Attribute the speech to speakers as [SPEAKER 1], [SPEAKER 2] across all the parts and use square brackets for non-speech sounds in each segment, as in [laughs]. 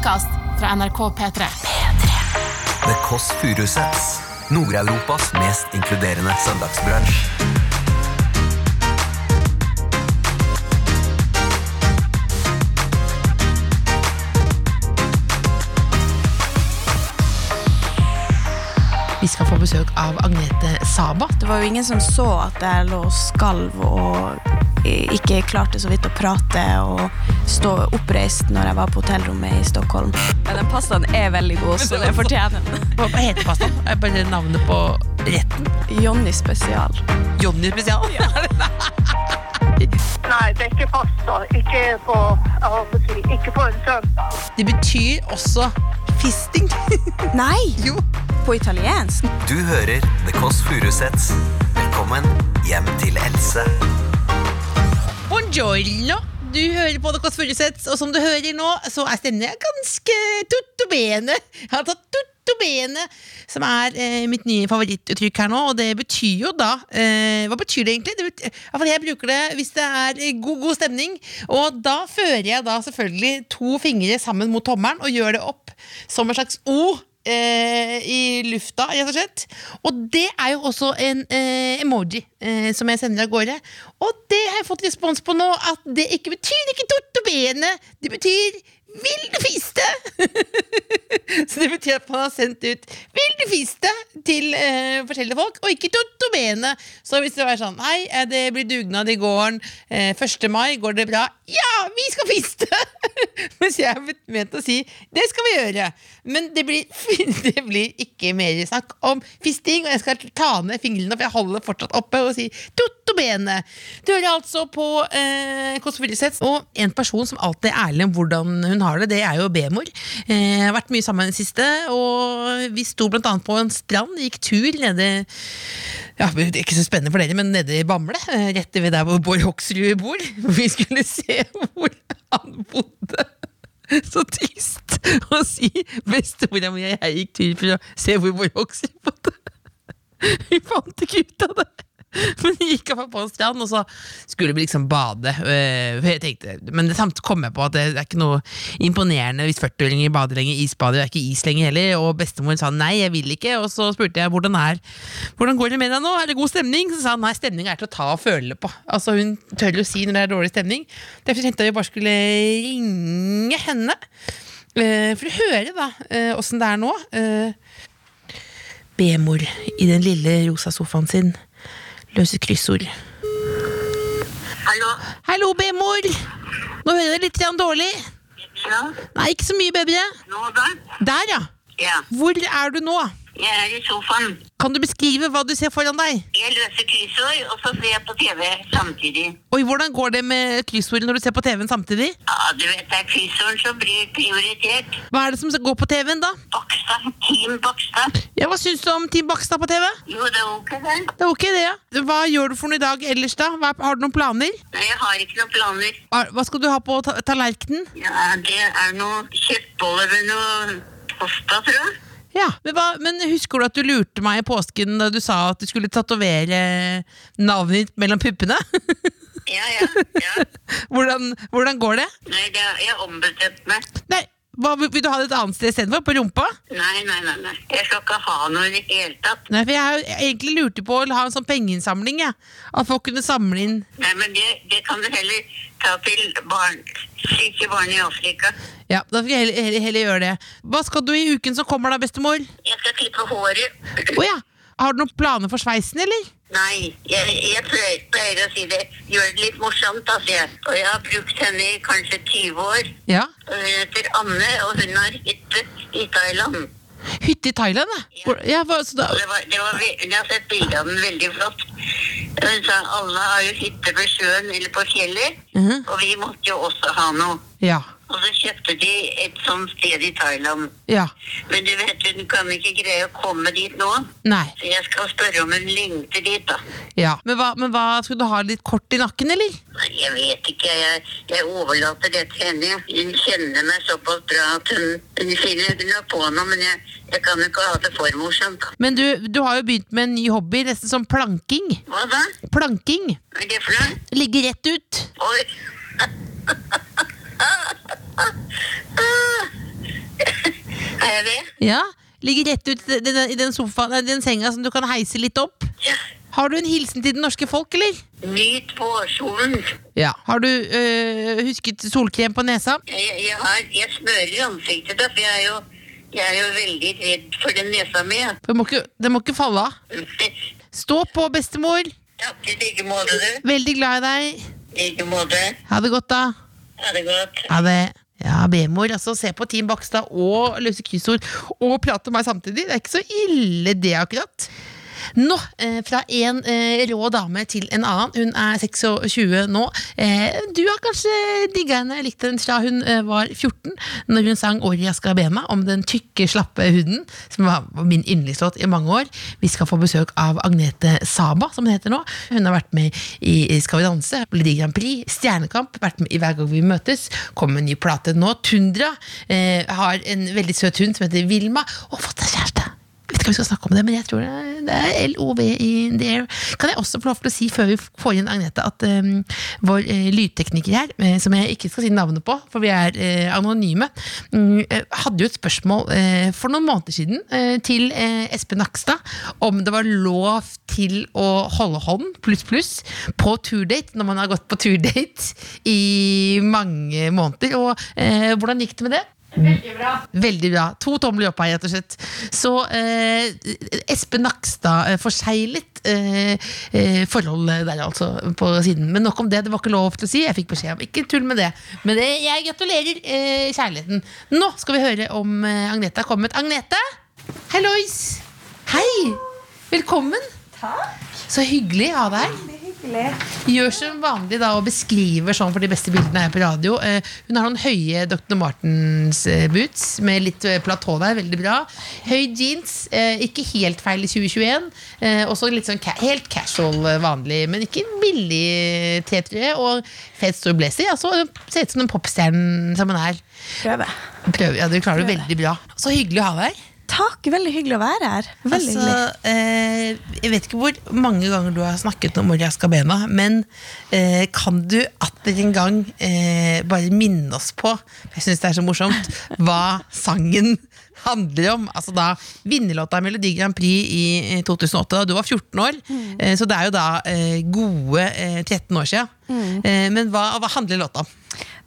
[SPEAKER 1] podkast fra NRK P3.
[SPEAKER 2] The Kåss Furuseths. Nord-Europas mest inkluderende søndagsbransj.
[SPEAKER 3] Vi skal få besøk av Agnete Saba.
[SPEAKER 4] Det var jo ingen som så at jeg lå og skalv og ikke klarte så vidt å prate og stå oppreist når jeg var på hotellrommet i Stockholm. Ja, den pastaen er veldig god, så det fortjener den.
[SPEAKER 3] Hva heter pastaen? Er bare navnet på retten?
[SPEAKER 4] Johnny spesial.
[SPEAKER 3] Johnny spesial? [laughs]
[SPEAKER 5] Nei, det er ikke pasta. Ikke på, jeg si, ikke på en søndag.
[SPEAKER 3] Det betyr også fisting. [laughs]
[SPEAKER 4] Nei!
[SPEAKER 3] jo.
[SPEAKER 4] På italiensk.
[SPEAKER 2] Du hører The Kåss Furuseths. Velkommen hjem til Else.
[SPEAKER 3] Buongiorno. Du hører på The Kåss Furuseths, og som du hører nå, så er jeg ganske tuttobene. Jeg har tatt tuttobene, som er eh, mitt nye favorittuttrykk her nå, og det betyr jo da eh, Hva betyr det egentlig? Det betyr, ja, jeg bruker det hvis det er god, god stemning, og da fører jeg da selvfølgelig to fingre sammen mot tommelen og gjør det opp som en slags O eh, i lufta, rett og slett. Og det er jo også en eh, emoji eh, som jeg sender av gårde. Og det har jeg fått respons på nå, at det ikke betyr ikke tortobene. det betyr vil du fiste? [laughs] Så det betyr at man har sendt ut vil du fiste til eh, forskjellige folk, og ikke torto bene. Så hvis det var sånn hei, eh, det blir dugnad i gården, eh, 1. mai, går det bra? Ja, vi skal fiste! [laughs] Mens jeg er ment å si det skal vi gjøre. Men det blir, [laughs] det blir ikke mer snakk om fisting, og jeg skal ta ned fingrene, for jeg holder fortsatt oppe og sier tutto bene. Du hører altså på eh, Kåss Furuseths, og en person som alltid er ærlig om hvordan hun har det, det er jo B-mor. Eh, jeg har vært mye sammen i det siste, og vi sto blant annet på en strand, gikk tur nede ja, ikke så spennende for dere, men nede i Bamble, eh, rett ved der hvor Bård Hoksrud bor. [laughs] Vi skulle se hvor han bodde. Så trist å si bestemora mi og jeg gikk tur for å se hvor Bård Hoksrud bodde. [laughs] Vi fant ikke ut av det. [laughs] Men vi gikk opp på en strand, og så skulle vi liksom bade. Jeg tenkte, men samt kom jeg på at det er ikke noe imponerende hvis 40-åringer bader lenger. Isbader er ikke is lenger heller. Og bestemor sa nei, jeg vil ikke. Og så spurte jeg hvordan er Hvordan går det med deg nå, er det god stemning? Så sa han nei, stemninga er til å ta og føle på. Altså Hun tør å si når det er dårlig stemning. Derfor tenkte jeg vi bare skulle ringe henne. øh, For å høre da øh, åssen det er nå. B-mor i den lille rosa sofaen sin løser kryssord.
[SPEAKER 5] Hallo?
[SPEAKER 3] Hallo, B-mor! Nå hører jeg litt dårlig.
[SPEAKER 5] Ja,
[SPEAKER 3] Nei, ikke så mye bedre.
[SPEAKER 5] nå der?
[SPEAKER 3] Der, ja.
[SPEAKER 5] Ja,
[SPEAKER 3] Hvor er du nå?
[SPEAKER 5] Jeg er i sofaen.
[SPEAKER 3] Kan du beskrive hva du ser foran deg?
[SPEAKER 5] Jeg løser kryssord, og så ser jeg på TV samtidig.
[SPEAKER 3] Oi, Hvordan går det med kryssord når du ser på TV-en samtidig?
[SPEAKER 5] Ja, du vet, det er kryssord som blir prioritert.
[SPEAKER 3] Hva er det som går på TV-en, da?
[SPEAKER 5] Bakstad, Team Bakstad.
[SPEAKER 3] Ja, Hva syns du om Team Bakstad på TV?
[SPEAKER 5] Jo, det er ok det.
[SPEAKER 3] Det er ok, det, ja. Hva gjør du for noe i dag ellers, da? Har du noen planer?
[SPEAKER 5] Nei, jeg har ikke noen planer.
[SPEAKER 3] Hva skal du ha på ta tallerkenen?
[SPEAKER 5] Ja, det er noe kjøttboller med noe pasta, tror jeg.
[SPEAKER 3] Ja, men, hva, men husker du at du lurte meg i påsken da du sa at du skulle tatovere navnet ditt mellom puppene?
[SPEAKER 5] Ja, ja, ja. [laughs]
[SPEAKER 3] hvordan, hvordan går det?
[SPEAKER 5] Nei, det er, jeg ombestemte meg.
[SPEAKER 3] Nei, hva, vil du ha det et annet sted istedenfor? På rumpa?
[SPEAKER 5] Nei, nei, nei, nei. Jeg skal ikke ha noe i det hele tatt.
[SPEAKER 3] Nei, for Jeg har jo egentlig lurte på å ha en sånn pengeinnsamling. Ja. At folk kunne samle inn
[SPEAKER 5] Nei, men det, det kan du heller ta til barn, syke barn i Afrika.
[SPEAKER 3] Ja, Da skal jeg heller, heller, heller gjøre det. Hva skal du i uken som kommer, da, bestemor?
[SPEAKER 5] Jeg skal klippe håret.
[SPEAKER 3] Å ja. Har du noen planer for sveisen, eller?
[SPEAKER 5] Nei, jeg, jeg pleier, pleier å si det. Gjør det litt morsomt, altså. Jeg. Og jeg har brukt henne i kanskje 20 år.
[SPEAKER 3] Ja.
[SPEAKER 5] Og Hun heter Anne, og hun har hytte i Thailand.
[SPEAKER 3] Hytte i Thailand, ja. Ja så da,
[SPEAKER 5] det var, det var, jeg har sett bilde av den, veldig flott. Hun sa alle har jo hytte ved sjøen eller på fjellet,
[SPEAKER 3] Mhm.
[SPEAKER 5] og vi måtte jo også ha noe.
[SPEAKER 3] ja.
[SPEAKER 5] Og så kjøpte de et sånt sted i Thailand.
[SPEAKER 3] Ja.
[SPEAKER 5] Men du vet, hun kan ikke greie å komme dit nå.
[SPEAKER 3] Nei.
[SPEAKER 5] Så jeg skal spørre om hun lengter dit, da.
[SPEAKER 3] Ja. Men hva, men hva skulle du ha litt kort i nakken, eller?
[SPEAKER 5] Nei, Jeg vet ikke, jeg, jeg overlater det til henne. Hun kjenner meg såpass bra at hun, hun finner hun har på noe, men jeg, jeg kan jo ikke ha det for morsomt.
[SPEAKER 3] Men du, du har jo begynt med en ny hobby, nesten som planking.
[SPEAKER 5] Hva da?
[SPEAKER 3] Planking.
[SPEAKER 5] Hva er det for noe?
[SPEAKER 3] Ligge rett ut.
[SPEAKER 5] Oi. [laughs] Er jeg det?
[SPEAKER 3] Ja, Ligger rett ut i den, i den sofaen, i den senga som du kan heise litt opp.
[SPEAKER 5] Ja.
[SPEAKER 3] Har du en hilsen til det norske folk, eller?
[SPEAKER 5] Nyt vårsolen.
[SPEAKER 3] Ja. Har du øh, husket solkrem på nesa?
[SPEAKER 5] Jeg, jeg, har, jeg smører ansiktet, da, for jeg er, jo, jeg er jo veldig redd for den nesa mi. ja.
[SPEAKER 3] Den må ikke, den må ikke falle av. [laughs] Stå på, bestemor.
[SPEAKER 5] Takk i like måte, du.
[SPEAKER 3] Veldig glad i deg.
[SPEAKER 5] I like måte.
[SPEAKER 3] Ha det godt, da.
[SPEAKER 5] Ha det godt.
[SPEAKER 3] Ja, B-mor. Altså, se på Team Bakstad og løse kryssord og prate med meg samtidig. Det er ikke så ille, det, akkurat. Nå, eh, fra en eh, rå dame til en annen. Hun er 26 nå. Eh, du har kanskje digga henne, likt henne fra hun var 14, når hun sang Oria Skabena om den tykke, slappe huden, som var min yndlingslåt i mange år. Vi skal få besøk av Agnete Saba, som hun heter nå. Hun har vært med i Skal vi danse, Melodi Grand Prix, Stjernekamp, vært med i Hver gang vi møtes. Kom med ny plate nå. Tundra har en veldig søt hund som heter Vilma, og fått seg kjæreste. Vet ikke om vi skal snakke om det, men jeg tror det, det er LOV in there. Kan jeg også få lov til å si, før vi får inn Agnete, at um, vår uh, lydtekniker her, uh, som jeg ikke skal si navnet på, for vi er uh, anonyme, mm, hadde jo et spørsmål for noen måneder siden til Espen Nakstad om det var lov til å holde hånd, pluss pluss, på turdate når man har gått på turdate i mange måneder. Og hvordan gikk det med det? Veldig bra. To tomler opp her, rett og slett. Så eh, Espen Nakstad eh, forseglet eh, eh, forholdet der, altså, på siden. Men nok om det. Det var ikke lov til å si. Jeg fikk beskjed om ikke tull med det. Men det, jeg gratulerer eh, kjærligheten. Nå skal vi høre om eh, Agnete har kommet. Agnete! Hallois! Hei! Velkommen. Takk. Så hyggelig å ha deg her. Gjør som vanlig da og beskriver sånn for de beste bildene her på radio. Eh, hun har noen høye Dr. Martens eh, boots med litt eh, platå der. Veldig bra. Høy jeans. Ikke helt feil i 2021. Eh, også litt sånn helt casual vanlig, men ikke billig T3. Og fet stor blazer. Altså, ser ut som den popstjernen som hun er.
[SPEAKER 4] Prøve.
[SPEAKER 3] Prøv, ja, Du klarer det veldig bra. Så hyggelig å ha deg her.
[SPEAKER 4] Takk, veldig hyggelig å være her. Veldig
[SPEAKER 3] Altså, eh, jeg vet ikke hvor mange ganger du har snakket om Moria Skabena, men eh, kan du atter en gang eh, bare minne oss på, jeg syns det er så morsomt, [laughs] hva sangen handler om? Altså da vinnerlåta i Melodi Grand Prix i eh, 2008, da du var 14 år, eh, så det er jo da eh, gode eh, 13 år siden. Eh, men hva, hva handler låta om?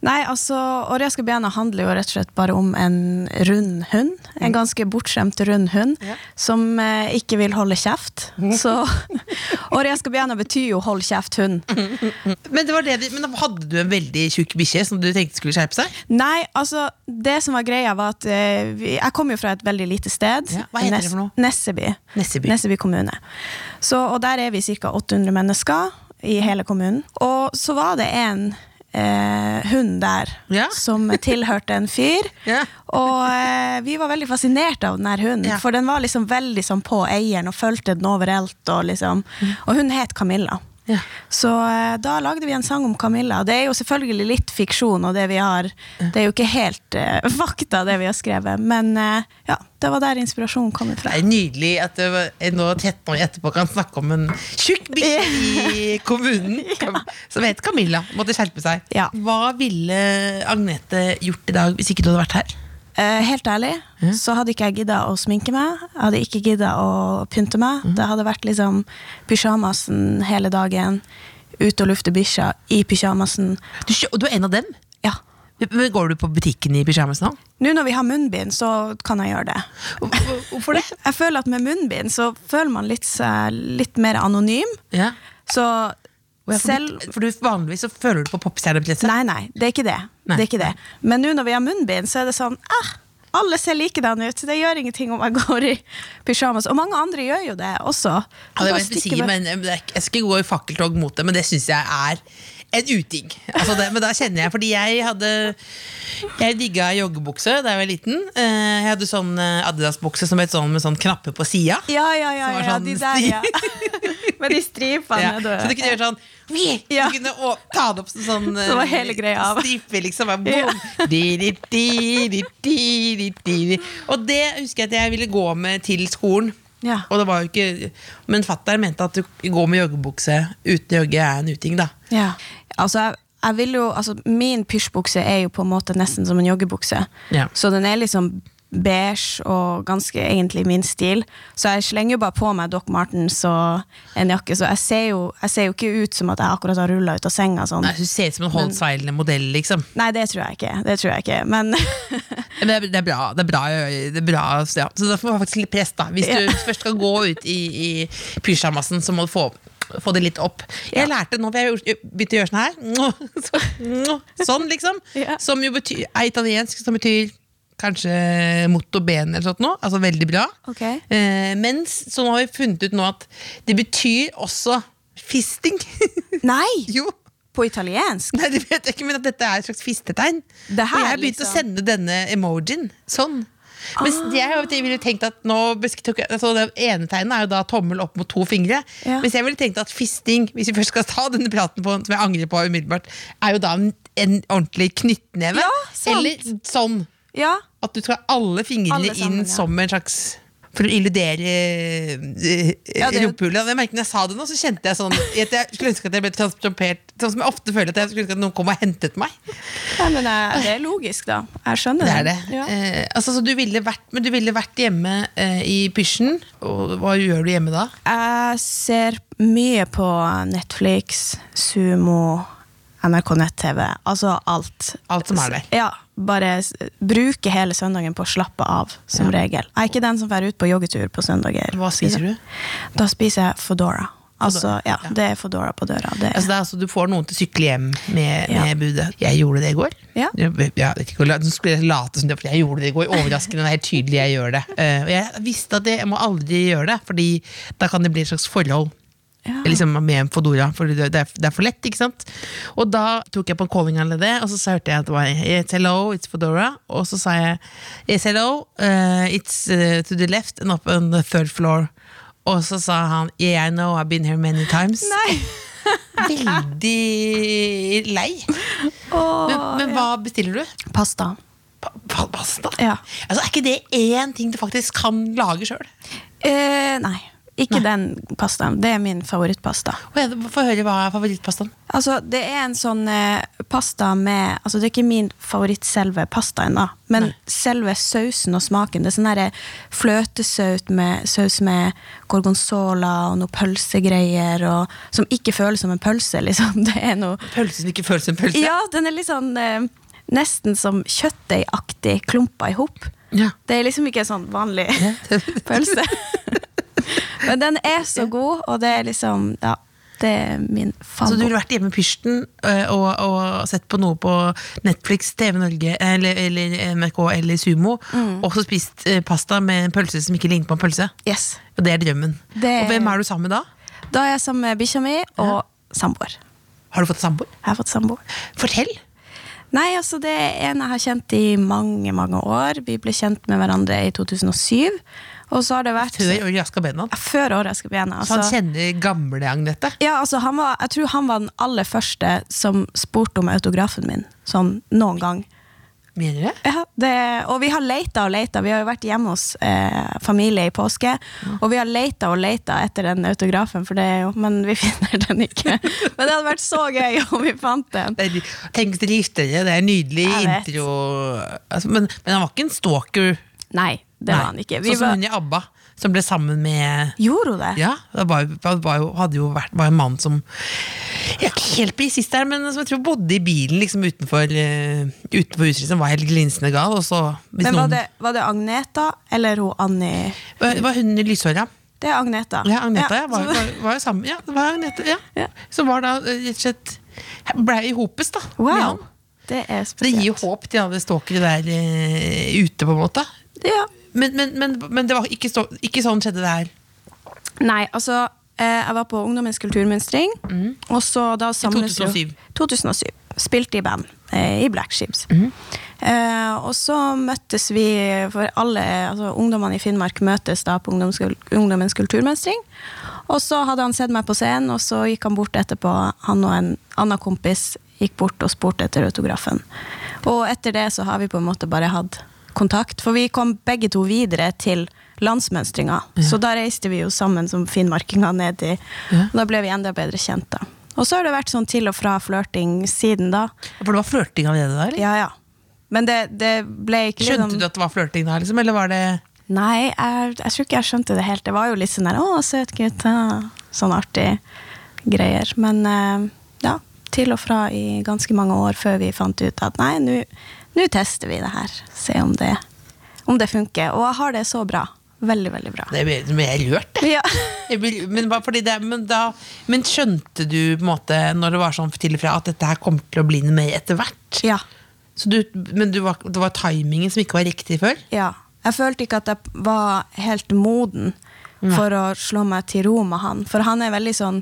[SPEAKER 4] Nei, altså, Oria Skabiana handler jo rett og slett bare om en rund hund. En ganske bortskjemt rund hund som eh, ikke vil holde kjeft. Så [laughs] Oria Skabiana betyr jo 'hold kjeft, hund'.
[SPEAKER 3] Men, det var det, men hadde du en veldig tjukk bikkje som du tenkte skulle skjerpe seg?
[SPEAKER 4] Nei, altså, det som var greia, var at eh, vi, jeg kom jo fra et veldig lite sted.
[SPEAKER 3] Ja, hva heter det for noe?
[SPEAKER 4] Nesseby.
[SPEAKER 3] Nesseby.
[SPEAKER 4] Nesseby kommune. Så, og der er vi ca. 800 mennesker i hele kommunen. Og så var det en eh, hund der
[SPEAKER 3] Ja.
[SPEAKER 4] som tilhørte en fyr. [laughs]
[SPEAKER 3] Ja.
[SPEAKER 4] Og eh, vi var veldig fascinert av den her hunden,
[SPEAKER 3] Ja.
[SPEAKER 4] for den var liksom veldig sånn på eieren og fulgte den overalt. Og, liksom. og hun het Camilla.
[SPEAKER 3] Ja.
[SPEAKER 4] Så eh, da lagde vi en sang om Camilla. Det er jo selvfølgelig litt fiksjon, og det vi har Det er jo ikke helt uh, [laughs] fakta, det vi har skrevet, men uh, ja, det var der inspirasjonen kom fra.
[SPEAKER 3] Det er nydelig at du nå 13 år etterpå kan snakke om en tjukk bikkje i kommunen [laughs] som heter Camilla. Måtte skjerpe seg.
[SPEAKER 4] Ja.
[SPEAKER 3] Hva ville Agnete gjort i dag hvis ikke du hadde vært her?
[SPEAKER 4] Eh, helt ærlig så hadde ikke jeg gidda å sminke meg. Jeg hadde ikke gidda å pynte meg. Det hadde vært liksom pysjamasen hele dagen. Ute og lufte bikkja i pysjamasen.
[SPEAKER 3] Du, du er en av dem?
[SPEAKER 4] Ja.
[SPEAKER 3] Men Går du på butikken i pyjamasen òg?
[SPEAKER 4] Nå når vi har munnbind, så kan jeg gjøre det.
[SPEAKER 3] Hvorfor det? [laughs]
[SPEAKER 4] Jeg føler at med munnbind så føler man litt, litt mer anonym.
[SPEAKER 3] Ja.
[SPEAKER 4] Så selv
[SPEAKER 3] For du, vanligvis så føler du på popstjernepresset.
[SPEAKER 4] Nei, nei, det er ikke det.
[SPEAKER 3] Nei.
[SPEAKER 4] det, er ikke det. Men nå når vi har munnbind, så er det sånn ah, Alle ser likedan ut. Det gjør ingenting om jeg [laughs] går i pysjamas. Og mange andre gjør jo det også.
[SPEAKER 3] Ja, det si, men ikke- jeg skal ikke gå i fakkeltog mot det, men det syns jeg er en uting. Altså det, men da kjenner jeg, fordi jeg hadde Jeg digga joggebukse da jeg var liten. Eh, Jeg hadde sånn eh, Adidas-bukse som sånn med sånn knapper på sida.
[SPEAKER 4] Ja, ja, ja, ja
[SPEAKER 3] sånn
[SPEAKER 4] de der, ja. [laughs] Med de stripene.
[SPEAKER 3] Ja, så du kunne gjøre sånn
[SPEAKER 4] Ja.
[SPEAKER 3] Du kunne å, ta det opp som sånn [laughs] eh,
[SPEAKER 4] Så var hele greia av.
[SPEAKER 3] Stripe, liksom. bare Boom. Di, di, di, di, di, di, di, di. Og det husker jeg at jeg ville gå med til skolen.
[SPEAKER 4] Ja.
[SPEAKER 3] Og det var jo ikke Men fatter'n mente at du går med joggebukse uten jogge er en uting, da.
[SPEAKER 4] Ja. Altså, jeg, jeg vil jo, altså, min pysjbukse er jo på en måte nesten som en joggebukse.
[SPEAKER 3] Ja.
[SPEAKER 4] Så den er liksom beige og ganske egentlig min stil. Så jeg slenger jo bare på meg Doc Martens og en jakke, så jeg ser jo, jeg ser jo ikke ut som at jeg akkurat har rulla ut av senga. Sånn.
[SPEAKER 3] Nei, Du ser ut som en holdseilende modell, liksom.
[SPEAKER 4] Nei, det tror jeg ikke. Det tror jeg ikke. Men [laughs]
[SPEAKER 3] det er, det er bra. Det er bra, det er bra ja. så da får man faktisk litt press, da. Hvis du [laughs] først skal gå ut i, i pysjamasen, så må du få, få det litt opp. Jeg lærte nå, for jeg har begynt å gjøre sånn her. [laughs] Sånn, liksom.
[SPEAKER 4] Ja.
[SPEAKER 3] Som jo betyr, er italiensk, som betyr kanskje motto bene eller sånt noe. Altså veldig bra.
[SPEAKER 4] Okay.
[SPEAKER 3] Eh, mens så nå har vi funnet ut nå at det betyr også fisting. [laughs]
[SPEAKER 4] Nei!
[SPEAKER 3] jo.
[SPEAKER 4] På italiensk?
[SPEAKER 3] Nei, det vet jeg ikke, men at dette er et slags fistetegn.
[SPEAKER 4] Det her,
[SPEAKER 3] og jeg har begynt å
[SPEAKER 4] liksom.
[SPEAKER 3] sende denne emojien sånn. Mens
[SPEAKER 4] Ah.
[SPEAKER 3] jeg jeg ville tenkt at nå altså Det ene tegnet er jo da tommel opp mot to fingre.
[SPEAKER 4] Ja.
[SPEAKER 3] Mens jeg ville tenkt at fisting, hvis vi først skal ta denne praten på, som jeg angrer på umiddelbart, er jo da en, en ordentlig knyttneve.
[SPEAKER 4] Ja.
[SPEAKER 3] Eller sånn.
[SPEAKER 4] Ja.
[SPEAKER 3] At du tar alle fingrene
[SPEAKER 4] Alle sammen,
[SPEAKER 3] inn
[SPEAKER 4] ja.
[SPEAKER 3] som en slags for å illudere uh,
[SPEAKER 4] Ja,
[SPEAKER 3] rumpehullet. Jeg merket når jeg sa det nå, så kjente jeg sånn Jeg skulle ønske at jeg ble transportert Sånn som jeg ofte føler at jeg skulle ønske at noen kom og hentet meg.
[SPEAKER 4] Nei, men eh, det er logisk, da. Jeg skjønner
[SPEAKER 3] Det er det.
[SPEAKER 4] Ja.
[SPEAKER 3] Eh, altså, så du ville vært, men du ville vært hjemme eh, i pysjen. Og hva gjør du hjemme da?
[SPEAKER 4] Jeg ser mye på Netflix, Sumo, NRK nett-TV. Altså alt.
[SPEAKER 3] Alt som er der.
[SPEAKER 4] Ja, bare bruke hele søndagen på å slappe av, som regel. Jeg er ikke den som drar ut på joggetur på søndager.
[SPEAKER 3] Hva spiser du?
[SPEAKER 4] Da spiser jeg Foodora. Altså, ja,
[SPEAKER 3] ja.
[SPEAKER 4] det er Foodora på døra. Det
[SPEAKER 3] Altså, det er altså, du får noen til å sykle hjem med,
[SPEAKER 4] Ja.
[SPEAKER 3] med budet. Jeg gjorde det i går.
[SPEAKER 4] Ja.
[SPEAKER 3] Jeg, jeg Nå skulle jeg late som det, for jeg gjorde det i går. Overraskende, det er helt tydelig jeg gjør det. Uh, og jeg visste at det, jeg må aldri gjøre det, Fordi da kan det bli et slags forhold.
[SPEAKER 4] Ja.
[SPEAKER 3] Liksom med Fodora, for det, det, er, for lett. ikke sant? Og da tok jeg på en calling det, og så hørte jeg at det var It's hello, it's Fodora. Og så sa jeg Yes, hello, uh, it's uh, to the left and up on the third floor. Og så sa han Yeah, I know, I've been here many times. [laughs]
[SPEAKER 4] Nei! [laughs]
[SPEAKER 3] Veldig lei.
[SPEAKER 4] Oh,
[SPEAKER 3] Men, men hva bestiller du?
[SPEAKER 4] Pasta.
[SPEAKER 3] Pa pa pasta?
[SPEAKER 4] Ja.
[SPEAKER 3] Altså, er ikke det én ting du faktisk kan lage sjøl?
[SPEAKER 4] Eh, nei, ikke den pastaen. Det er min favorittpasta.
[SPEAKER 3] Få høre hva er favorittpastaen.
[SPEAKER 4] Altså, det er en sånn eh, pasta med Altså, det er ikke min favoritt selve pastaen, da, men selve sausen og smaken. Det er sånn derre fløtesaus med, saus med gorgonzola og noe pølsegreier, og, som ikke føles som en pølse, liksom. [laughs] Det er noe
[SPEAKER 3] Pølse som ikke føles som en pølse?
[SPEAKER 4] Ja, den er litt sånn eh, Nesten som kjøttdeigaktig klumpa i hop.
[SPEAKER 3] Ja.
[SPEAKER 4] Det er liksom ikke en sånn vanlig [laughs] pølse. [laughs] Men den er så [laughs] god, og det er liksom Ja, det er min
[SPEAKER 3] Så du
[SPEAKER 4] favoritt.
[SPEAKER 3] ville vært hjemme i pysjen øh, og, og sett på noe på Netflix, TV Norge eller, eller NRK eller Sumo,
[SPEAKER 4] Mm.
[SPEAKER 3] og så spist pasta med en pølse som ikke ligner på en pølse?
[SPEAKER 4] Yes.
[SPEAKER 3] Og det er drømmen.
[SPEAKER 4] Det-
[SPEAKER 3] Og hvem er du sammen med da?
[SPEAKER 4] Da er jeg sammen med bikkja mi og samboer.
[SPEAKER 3] Har du fått samboer?
[SPEAKER 4] Jeg har fått samboer.
[SPEAKER 3] Fortell!
[SPEAKER 4] Nei, altså det er en jeg har kjent i mange, mange år. Vi ble kjent med hverandre i 2007. Og så har det vært
[SPEAKER 3] Før Året Aska Benad.
[SPEAKER 4] Ja, Før året skal begynne.
[SPEAKER 3] Så han
[SPEAKER 4] Altså.
[SPEAKER 3] kjenner gamle Agnete?
[SPEAKER 4] Ja, altså han var, jeg tror han var den aller første som spurte om autografen min. Sånn noen gang.
[SPEAKER 3] Mener du det?
[SPEAKER 4] Ja, det, og vi har leita og leita. Vi har jo vært hjemme hos eh, familie i påske. Og vi har leita og leita etter den autografen, for det er jo, men vi [laughs] finner den ikke. Men det hadde vært så gøy om vi fant den.
[SPEAKER 3] Det er, tenk dere gifter dere, det er en nydelig intro. Altså, men, men han var ikke en stalker.
[SPEAKER 4] Nei, det
[SPEAKER 3] Nei.
[SPEAKER 4] var han ikke. Vi
[SPEAKER 3] sånn som
[SPEAKER 4] var,
[SPEAKER 3] hun i ABBA, som ble sammen med
[SPEAKER 4] gjorde hun det?
[SPEAKER 3] Ja, det var, var jo, hadde jo vært var en mann som Jeg er ikke helt presis der, men som jeg tror bodde i bilen liksom utenfor, uh, utenfor huset. som var helt glinsende gal. Så,
[SPEAKER 4] Men var
[SPEAKER 3] noen,
[SPEAKER 4] det, var det Agneta eller hun Annie?
[SPEAKER 3] var, var hun lyshåra?
[SPEAKER 4] Det er Agneta.
[SPEAKER 3] Ja, Agneta ja, var, var, var jo sammen. Ja, det var Agneta. ja.
[SPEAKER 4] Ja.
[SPEAKER 3] Som var da eh, rett og slett Blei i hopes, da.
[SPEAKER 4] wow. Det er
[SPEAKER 3] Det gir jo håp til alle stalkere der uh, ute, på en måte.
[SPEAKER 4] Ja.
[SPEAKER 3] Men, men, men, men det var ikke, så, ikke sånn skjedde det her.
[SPEAKER 4] Nei, altså eh, Jeg var på Ungdommens kulturmønstring, og så da samles jo
[SPEAKER 3] 2007.
[SPEAKER 4] 2007. Spilte i band eh, i Black Sheeps.
[SPEAKER 3] Mm.
[SPEAKER 4] eh, og så møttes vi, for alle altså, ungdommene i Finnmark møtes da på Ungdommens kulturmønstring. Og så hadde han sett meg på scenen, og så gikk han bort etterpå. Han og en annen kompis gikk bort og spurte etter autografen. Og etter det så har vi på en måte bare hatt kontakt, for vi kom begge to videre til landsmønstringa. Så da reiste vi jo sammen som finnmarkinger ned i
[SPEAKER 3] Ja.
[SPEAKER 4] Da ble vi enda bedre kjent, da. Og så har det vært sånn til og fra flørting siden da.
[SPEAKER 3] For det var flørting allerede der? eller?
[SPEAKER 4] Ja, ja. Men det, det ble ikke
[SPEAKER 3] Skjønte
[SPEAKER 4] liksom
[SPEAKER 3] du at det var flørting da, liksom? Eller var det
[SPEAKER 4] Nei, jeg, jeg tror ikke jeg skjønte det helt. Det var jo litt sånn der 'Å, søt gutt'. Sånn artig greier. Men eh, ja, til og fra i ganske mange år før vi fant ut at nei, nå nå tester vi det her. Se om det, om det funker. Og jeg har det så bra. Veldig, veldig bra.
[SPEAKER 3] Det ble, ble jeg [laughs] jeg.
[SPEAKER 4] Ja.
[SPEAKER 3] Jeg ble, Men, det, men, da, men skjønte du på en måte når det var sånn til og fra at dette her kom til å bli noe mer etter hvert?
[SPEAKER 4] ja.
[SPEAKER 3] Så du, men du var, det var timingen som ikke var riktig før?
[SPEAKER 4] Ja. Jeg følte ikke at jeg var helt moden for å slå meg til ro med han. For han er veldig sånn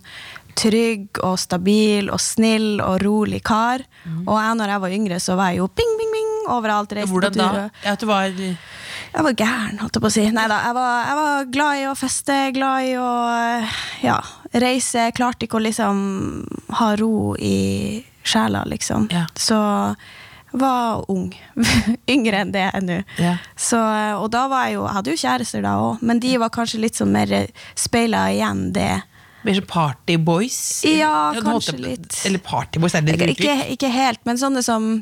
[SPEAKER 4] trygg og stabil og snill og rolig kar. Og jeg når jeg var yngre, så var jeg jo bing, bing, bing overalt. reiste
[SPEAKER 3] Hvordan da? Ja, du var
[SPEAKER 4] Jeg var gæren, holdt jeg på å si. Nei da, jeg var, jeg var glad i å feste, glad i å ja, reise. Jeg klarte ikke å liksom ha ro i sjela, liksom.
[SPEAKER 3] Ja.
[SPEAKER 4] Så var ung. [laughs] Yngre enn det jeg er nå. Så, og da var jeg jo Jeg hadde jo kjærester da òg, men de var kanskje litt sånn mer speila igjen det.
[SPEAKER 3] Mer sånn partyboys?
[SPEAKER 4] Ja, kanskje
[SPEAKER 3] måte,
[SPEAKER 4] litt.
[SPEAKER 3] Eller partyboys, er det et uttrykk?
[SPEAKER 4] ikke, ikke helt, men sånne som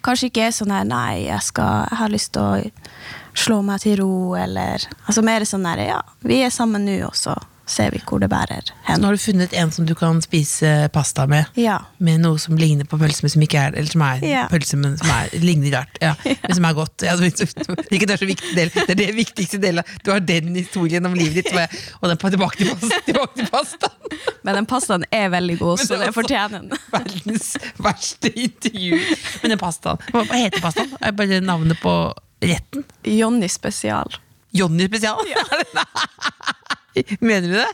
[SPEAKER 4] kanskje ikke er sånn her Nei, jeg, skal, jeg har lyst til å slå meg til ro, eller Altså mer sånn her Ja, vi er sammen nå, og så ser vi hvor det bærer
[SPEAKER 3] Så
[SPEAKER 4] hen.
[SPEAKER 3] nå har du funnet en som du kan spise pasta med?
[SPEAKER 4] Ja.
[SPEAKER 3] Med noe som ligner på pølse, men som ikke er Eller som er
[SPEAKER 4] Ja.
[SPEAKER 3] pølse, men som er, ligner rart. [laughs] Ja, Men som er godt. Ja, ikke det er så viktig del Det er det viktigste delen. Du har den historien om livet ditt, og jeg- og den er tilbake til pasta. Tilbake til pastaen. [laughs]
[SPEAKER 4] Men den pastaen er veldig god, så det
[SPEAKER 3] er
[SPEAKER 4] fortjener den. [laughs]
[SPEAKER 3] Verdens verste intervju. Men den pastaen, hva heter pastaen? Er bare navnet på retten?
[SPEAKER 4] Jonny spesial.
[SPEAKER 3] Jonny spesial? Mener du det?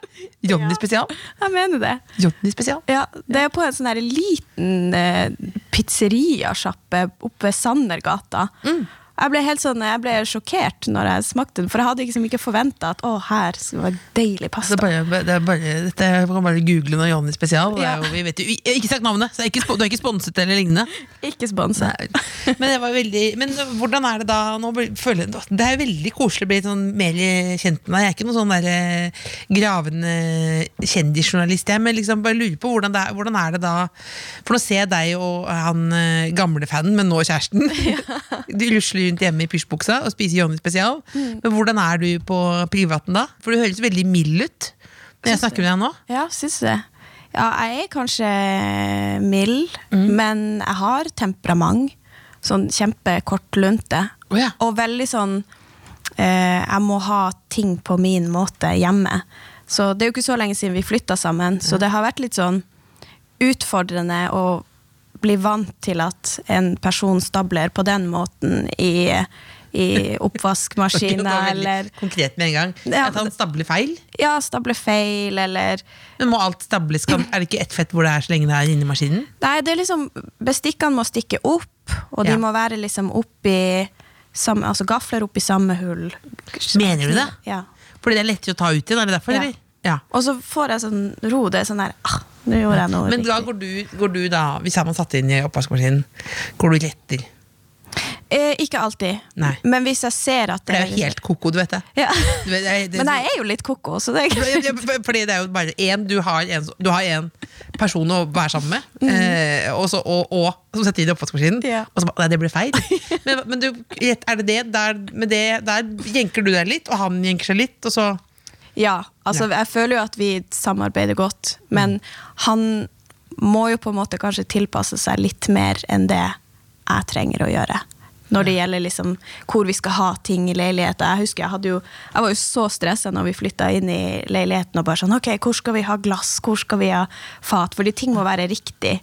[SPEAKER 3] Johnny
[SPEAKER 4] Ja.
[SPEAKER 3] spesial?
[SPEAKER 4] Jeg mener det.
[SPEAKER 3] Johnny spesial?
[SPEAKER 4] Ja, Det er på en sånn liten eh, pizzeriasjappe oppe ved Sandergata. Jeg ble helt sånn, jeg ble sjokkert når jeg smakte den, for jeg hadde liksom ikke forventa at å, her skal det være deilig pasta.
[SPEAKER 3] Det er bare, det er bare, dette kan bare google når Johnny spesial. Det
[SPEAKER 4] Ja.
[SPEAKER 3] jo, vi vet jo, ikke sagt navnet, så ikke, du er ikke sponset eller lignende.
[SPEAKER 4] Ikke
[SPEAKER 3] sponset. Men det var veldig Men hvordan er det da nå føler, jeg- Det er veldig koselig å bli sånn mer kjent med deg. Jeg er ikke noen sånn der, eh, gravende kjendisjournalist, jeg, men liksom bare lurer på hvordan det, er, hvordan er det da For nå ser jeg deg og han eh, gamle fanen, men nå kjæresten. [laughs] Du rusler rundt hjemme i pysjbuksa og spise Johnny spesial.
[SPEAKER 4] Mm.
[SPEAKER 3] Men hvordan er du på privaten da? For du høres veldig mild ut når jeg snakker med deg nå.
[SPEAKER 4] Ja, syns du det? Ja, jeg er kanskje mild, men jeg har temperament. Sånn kjempekort lunte.
[SPEAKER 3] Å ja.
[SPEAKER 4] Og veldig sånn eh, Jeg må ha ting på min måte hjemme. Så det er jo ikke så lenge siden vi flytta sammen, så det har vært litt sånn utfordrende å bli vant til at en person stabler på den måten i, i oppvaskmaskina, eller
[SPEAKER 3] Konkret med en gang.
[SPEAKER 4] Ja.
[SPEAKER 3] At han stabler feil.
[SPEAKER 4] ja, stabler feil, eller
[SPEAKER 3] Men må alt stables? Er det ikke ett fett hvor det er så lenge det er inni maskinen?
[SPEAKER 4] Nei, det er liksom Bestikkene må stikke opp, og de
[SPEAKER 3] Ja.
[SPEAKER 4] må være liksom oppi samme, Altså gafler oppi samme hull.
[SPEAKER 3] Mener du det?
[SPEAKER 4] Ja.
[SPEAKER 3] Fordi det er lettere å ta ut igjen? Er det derfor,
[SPEAKER 4] Ja.
[SPEAKER 3] eller? Ja.
[SPEAKER 4] Og så får jeg sånn ro. Det er sånn der ah, Nå gjorde jeg noe
[SPEAKER 3] Men da går du, går du da, hvis jeg har satt inn i oppvaskmaskinen, går du retter?
[SPEAKER 4] Eh, ikke alltid.
[SPEAKER 3] Nei.
[SPEAKER 4] Men hvis jeg ser at
[SPEAKER 3] det, det er jo helt koko, du vet det.
[SPEAKER 4] ja.
[SPEAKER 3] Du vet, jeg, det
[SPEAKER 4] Men jeg er jo litt koko, så det er ikke
[SPEAKER 3] Fordi det er jo bare én du, har en- du har en person å være sammen med,
[SPEAKER 4] Mhm.
[SPEAKER 3] eh, og, så, og, og som setter inn i oppvaskmaskinen.
[SPEAKER 4] Ja.
[SPEAKER 3] Og så bare Nei, det ble feil. [laughs] Men, men du, er det det? Der, med det? Der jenker du deg litt, og han jenker seg litt, og så
[SPEAKER 4] Ja, altså jeg føler jo at vi samarbeider godt, men han må jo på en måte kanskje tilpasse seg litt mer enn det jeg trenger å gjøre. Når det gjelder liksom hvor vi skal ha ting i leiligheten. Jeg husker jeg, hadde jo, jeg var jo så stressa når vi flytta inn i leiligheten og bare sånn Ok, hvor skal vi ha glass? Hvor skal vi ha fat? Fordi ting må være riktig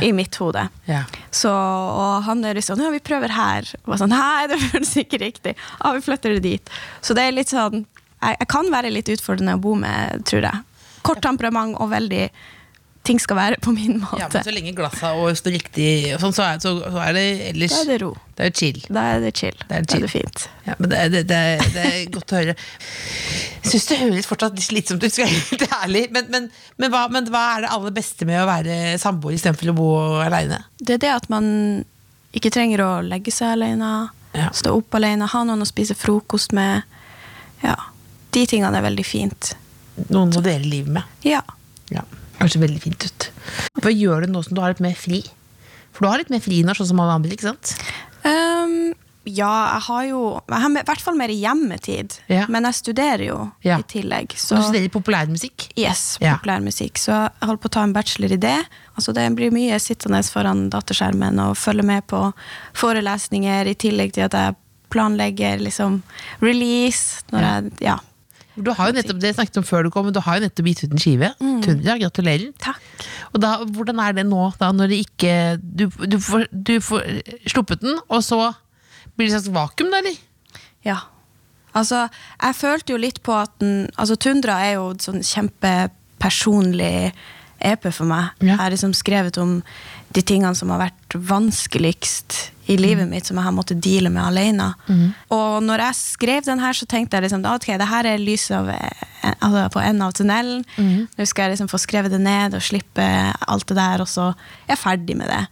[SPEAKER 4] i mitt hode.
[SPEAKER 3] Ja.
[SPEAKER 4] Så, og han er liksom Ja, vi prøver her. Og sånn, Nei, det føles ikke riktig. Ja, vi flytter det dit. Så det er litt sånn Jeg, jeg kan være litt utfordrende å bo med, tror jeg. Kort temperament og veldig Ting skal være på min måte.
[SPEAKER 3] Ja, men så lenge glassa og står riktig, sånn, så, er, så, så er det ellers
[SPEAKER 4] Da er det ro.
[SPEAKER 3] Det er chill.
[SPEAKER 4] Da er det chill.
[SPEAKER 3] Det er
[SPEAKER 4] Da er det fint.
[SPEAKER 3] Ja, men det, det, det, det er godt å høre. Jeg syns det høres fortsatt litt slitsomt ut, skal jeg være helt ærlig. Men, men, men, hva, men hva er det aller beste med å være samboer istedenfor å bo aleine?
[SPEAKER 4] Det er det at man ikke trenger å legge seg alene,
[SPEAKER 3] Ja.
[SPEAKER 4] stå opp alene, ha noen å spise frokost med. Ja. De tingene er veldig fint.
[SPEAKER 3] Noen å dele livet med.
[SPEAKER 4] Ja.
[SPEAKER 3] Ja, Høres veldig fint ut. Hva gjør du nå som du har litt mer fri? For du har litt mer fri nå, sånn som alle andre, ikke sant?
[SPEAKER 4] Um, ja, jeg har jo Jeg har i hvert fall mer hjemmetid.
[SPEAKER 3] Ja.
[SPEAKER 4] Men jeg studerer jo
[SPEAKER 3] Ja.
[SPEAKER 4] i tillegg.
[SPEAKER 3] Så du studerer populærmusikk?
[SPEAKER 4] Yes, populærmusikk. Så jeg holder på å ta en bachelor i det. Altså Det blir mye sittende foran dataskjermen og følge med på forelesninger, i tillegg til at jeg planlegger liksom release. Når jeg, ja.
[SPEAKER 3] Du har jo nettopp, det snakket om før du kom, men du har jo nettopp gitt ut en skive. Tundra, gratulerer.
[SPEAKER 4] Takk.
[SPEAKER 3] Og da, hvordan er det nå, da, når det ikke Du, du, får, du får sluppet den, og så blir det et slags vakuum, da, eller?
[SPEAKER 4] Ja. Altså, jeg følte jo litt på at den Altså, Tundra er jo sånn kjempepersonlig EP for meg.
[SPEAKER 3] Ja.
[SPEAKER 4] Jeg har liksom skrevet om de tingene som har vært vanskeligst i livet mitt, som jeg har måttet deale med alene. Og når jeg skrev den her, så tenkte jeg liksom ok, det her er lyset av, altså på enden av tunnelen. Nå skal jeg liksom få skrevet det ned og slippe alt det der, og så er jeg ferdig med det.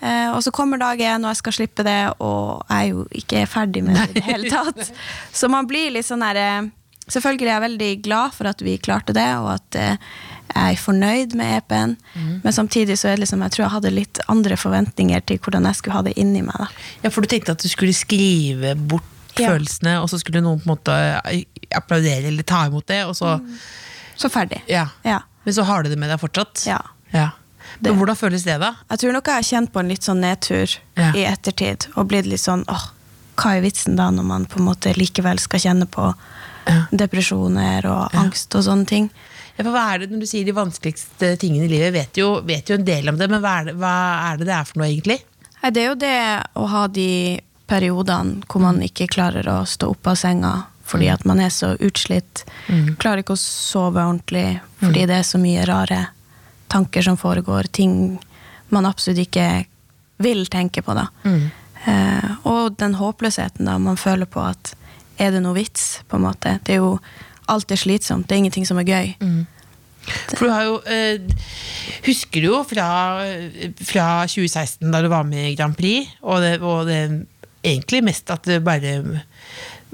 [SPEAKER 4] Eh, og så kommer dag én, og jeg skal slippe det, og jeg er jo ikke ferdig med det i det hele tatt. [laughs] Så man blir litt sånn der eh, Selvfølgelig er jeg veldig glad for at vi klarte det, og at eh, jeg er fornøyd med EP-en. Men samtidig så er det liksom, jeg tror jeg hadde litt andre forventninger til hvordan jeg skulle ha det inni meg. da.
[SPEAKER 3] Ja, for du tenkte at du skulle skrive bort
[SPEAKER 4] Ja.
[SPEAKER 3] følelsene, og så skulle noen på en måte eh, applaudere eller ta imot det, og så
[SPEAKER 4] Så ferdig.
[SPEAKER 3] Ja.
[SPEAKER 4] Ja.
[SPEAKER 3] Men så har du det med deg fortsatt?
[SPEAKER 4] Ja.
[SPEAKER 3] ja. Men hvordan føles det, da?
[SPEAKER 4] Jeg tror nok jeg har kjent på en litt sånn nedtur
[SPEAKER 3] Ja.
[SPEAKER 4] i ettertid, og blitt litt sånn åh, hva er vitsen da, når man på en måte likevel skal kjenne på
[SPEAKER 3] Ja.
[SPEAKER 4] depresjoner og angst og sånne ting.
[SPEAKER 3] For hva er det når du sier de vanskeligste tingene i livet? Vet jo, vet jo en del om det, men hva er det, hva er det det er for noe, egentlig?
[SPEAKER 4] Det er jo det å ha de periodene hvor man ikke klarer å stå opp av senga fordi at man er så utslitt. Klarer ikke å sove ordentlig fordi det er så mye rare tanker som foregår. Ting man absolutt ikke vil tenke på, da. Eh, og den håpløsheten da man føler på at er det noe vits, på en måte. Det er jo Alt er slitsomt. Det er ingenting som er gøy.
[SPEAKER 3] For du har jo eh, Husker du jo fra, fra 2016, da du var med i Grand Prix, og det, og det egentlig mest at det bare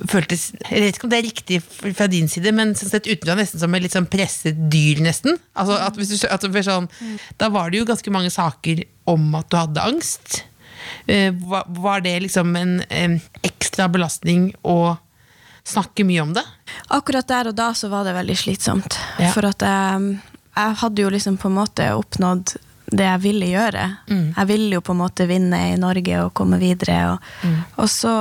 [SPEAKER 3] føltes Jeg vet ikke om det er riktig fra din side, men sånn sett utenfra nesten som et litt sånn presset dyr, nesten. Altså at hvis du, at sånn, Da var det jo ganske mange saker om at du hadde angst. Eh, var, det liksom en ekstra belastning å snakke mye om det?
[SPEAKER 4] Akkurat der og da så var det veldig slitsomt.
[SPEAKER 3] Ja.
[SPEAKER 4] For at jeg, jeg hadde jo liksom på en måte oppnådd det jeg ville gjøre. Jeg ville jo på en måte vinne i Norge og komme videre. Og, og så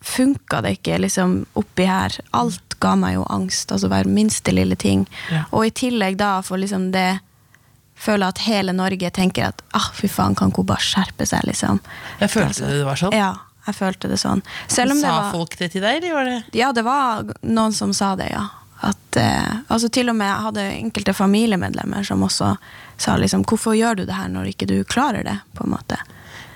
[SPEAKER 4] funka det ikke liksom oppi her. Alt ga meg jo angst. Altså hver minste lille ting.
[SPEAKER 3] Ja.
[SPEAKER 4] Og i tillegg da for liksom det føler at hele Norge tenker at ah, fy faen, kan ikke hun bare skjerpe seg, liksom.
[SPEAKER 3] Jeg følte det var sånn.
[SPEAKER 4] Ja, jeg følte det sånn. Selv om det
[SPEAKER 3] Sa
[SPEAKER 4] var
[SPEAKER 3] folk det til deg, eller var det
[SPEAKER 4] ja, det var noen som sa det, ja. At, eh, altså til og med jeg hadde enkelte familiemedlemmer som også sa liksom, hvorfor gjør du det her når ikke du klarer det? på en måte.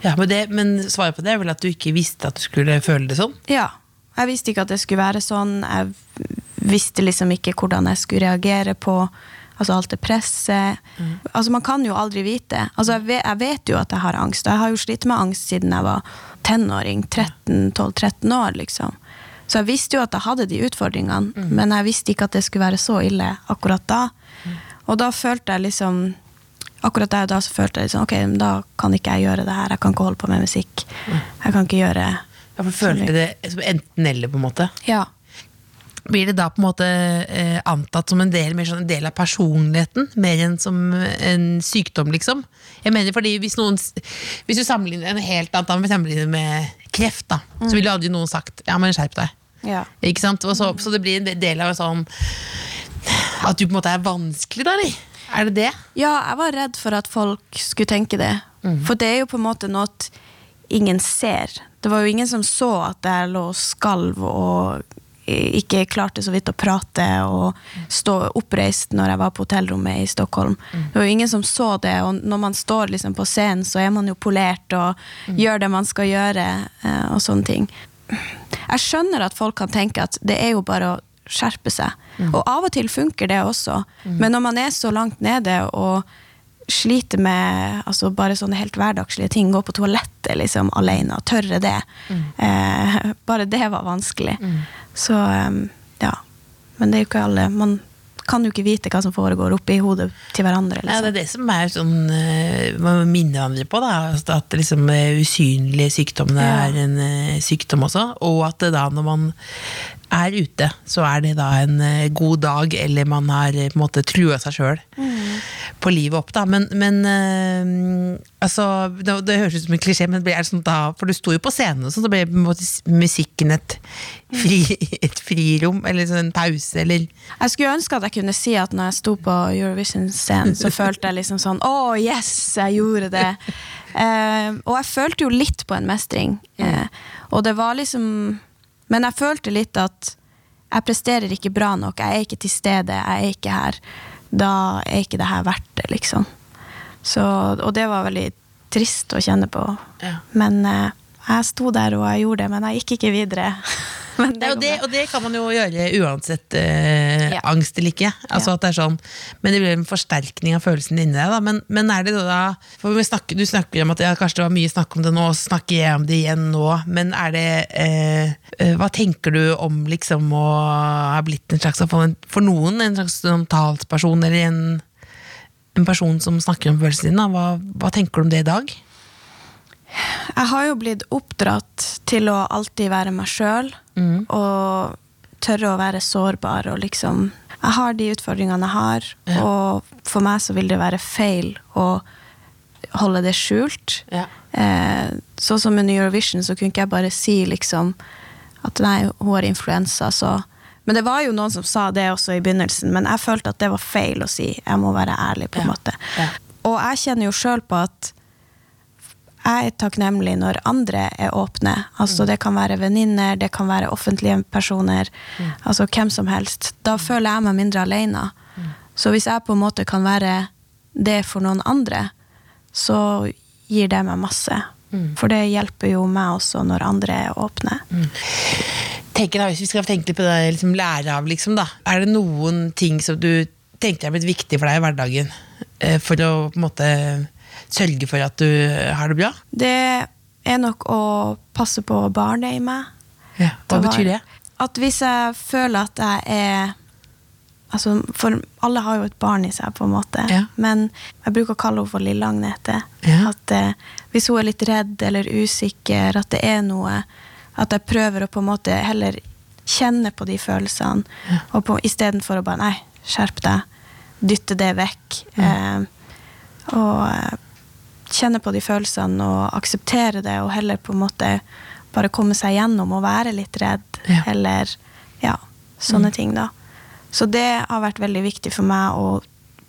[SPEAKER 3] Ja, men, det, men svaret på det er vel at du ikke visste at du skulle føle det sånn?
[SPEAKER 4] Ja, jeg visste ikke at det skulle være sånn. Jeg visste liksom ikke hvordan jeg skulle reagere på altså alt det presset. Altså Man kan jo aldri vite. Altså jeg vet, jeg vet jo at jeg har angst, og jeg har jo slitt med angst siden jeg var tenåring. 13-12-13 år, liksom. Så jeg visste jo at jeg hadde de utfordringene, men jeg visste ikke at det skulle være så ille akkurat da. Og da følte jeg liksom Akkurat der og da så følte jeg liksom, ok, men da kan ikke jeg gjøre det her. Jeg kan ikke holde på med musikk. Jeg kan ikke gjøre
[SPEAKER 3] Ja, for følte det som enten-eller, på en måte.
[SPEAKER 4] Ja.
[SPEAKER 3] Blir det da på en måte eh, antatt som en del, mer sånn en del av personligheten, mer enn som en sykdom, liksom? Jeg mener fordi Hvis noen Hvis du sammenligner en helt annet for sammenligner med kreft, da, så ville aldri noen sagt 'ja, men skjerp deg'.
[SPEAKER 4] ja.
[SPEAKER 3] Ikke sant? Så, så det blir en del av sånn At du på en måte er vanskelig, da, eller? Er det det?
[SPEAKER 4] Ja, jeg var redd for at folk skulle tenke det. For det er jo på en måte noe ingen ser. Det var jo ingen som så at jeg lå og skalv og ikke klarte så vidt å prate og stå oppreist når jeg var på hotellrommet i Stockholm. Det var jo ingen som så det, og når man står liksom på scenen, så er man jo polert og gjør det man skal gjøre, eh, og sånne ting. Jeg skjønner at folk kan tenke at det er jo bare å skjerpe seg. Og av og til funker det også, men når man er så langt nede og sliter med altså bare sånne helt hverdagslige ting, gå på toalettet liksom alene, tørre det. Eh, [laughs] bare det var vanskelig. Så um, ja. Men det er jo ikke alle. Man kan jo ikke vite hva som foregår oppi hodet til hverandre.
[SPEAKER 3] Ja, det er
[SPEAKER 4] Liksom.
[SPEAKER 3] det som er sånn eh, Man minner minne hverandre på, da. At liksom eh, usynlige sykdommene
[SPEAKER 4] Ja.
[SPEAKER 3] er en eh, sykdom også. Og at det da når man er ute, så er det da en eh, god dag, eller man har eh, på en måte trua seg sjøl på livet opp, da. Men, men øh, altså det, det høres ut som en klisjé, men det er sånn da For du sto jo på scenen, og sånn, så ble på en måte musikken et, fri, [laughs] et frirom, eller sånn en pause, eller
[SPEAKER 4] Jeg skulle ønske at jeg kunne si at når jeg sto på Eurovision-scenen, så følte jeg liksom sånn Å, yes, jeg gjorde det. uh, og jeg følte jo litt på en mestring. uh, og det var liksom Men jeg følte litt at jeg presterer ikke bra nok. Jeg er ikke til stede, jeg er ikke her. Da er ikke det her verdt det, liksom. Så, og det var veldig trist å kjenne på.
[SPEAKER 3] Ja.
[SPEAKER 4] Men eh, jeg sto der og jeg gjorde det, men jeg gikk ikke videre. [laughs] men
[SPEAKER 3] Ja, og, det, og det kan man jo gjøre uansett eh. Angst eller ikke. Altså at det er sånn, Men det blir en forsterkning av følelsen inni deg. Men, men er det da for vi snakker, Du snakker om at ja, kanskje det var mye snakk om det nå, snakker jeg om det igjen nå. Men er det eh, eh, Hva tenker du om liksom å ha blitt en slags for, noen en slags sånn talsperson, eller en, en person som snakker om følelsene dine? Hva, hva tenker du om det i dag?
[SPEAKER 4] Jeg har jo blitt oppdratt til å alltid være meg sjøl og tørre å være sårbar og liksom Jeg har de utfordringene jeg har,
[SPEAKER 3] Ja.
[SPEAKER 4] og for meg så vil det være feil å holde det skjult.
[SPEAKER 3] Ja.
[SPEAKER 4] Eh, sånn som under Eurovision så kunne ikke jeg bare si liksom at nei, hun har influensa, så Men det var jo noen som sa det også i begynnelsen, men jeg følte at det var feil å si. Jeg må være ærlig, på en
[SPEAKER 3] Ja.
[SPEAKER 4] måte.
[SPEAKER 3] Ja.
[SPEAKER 4] Og jeg kjenner jo sjøl på at jeg er takknemlig når andre er åpne. Altså Det kan være venninner, det kan være offentlige personer. Altså hvem som helst. Da føler jeg meg mindre alene. Så hvis jeg på en måte kan være det for noen andre, så gir det meg masse. For det hjelper jo meg også når andre er åpne.
[SPEAKER 3] Tenk da, Hvis vi skal tenke litt på det liksom, lære av, liksom, da. Er det noen ting som du tenker er blitt viktig for deg i hverdagen? eh, For å på en måte sørge for at du har det bra?
[SPEAKER 4] Det er nok å passe på barnet i meg.
[SPEAKER 3] Ja. Hva
[SPEAKER 4] det
[SPEAKER 3] betyr det?
[SPEAKER 4] At hvis jeg føler at jeg er altså For alle har jo et barn i seg, på en måte.
[SPEAKER 3] Ja.
[SPEAKER 4] Men jeg bruker å kalle henne for Lille Agnete.
[SPEAKER 3] Ja.
[SPEAKER 4] At eh, hvis hun er litt redd eller usikker, at det er noe At jeg prøver å på en måte heller kjenne på de følelsene, og på, istedenfor å bare Nei, skjerp deg. Dytte det vekk. Eh, og eh, kjenne på de følelsene og akseptere det, og heller på en måte bare komme seg gjennom og være litt redd,
[SPEAKER 3] Ja.
[SPEAKER 4] eller ja, sånne ting, da. Så det har vært veldig viktig for meg å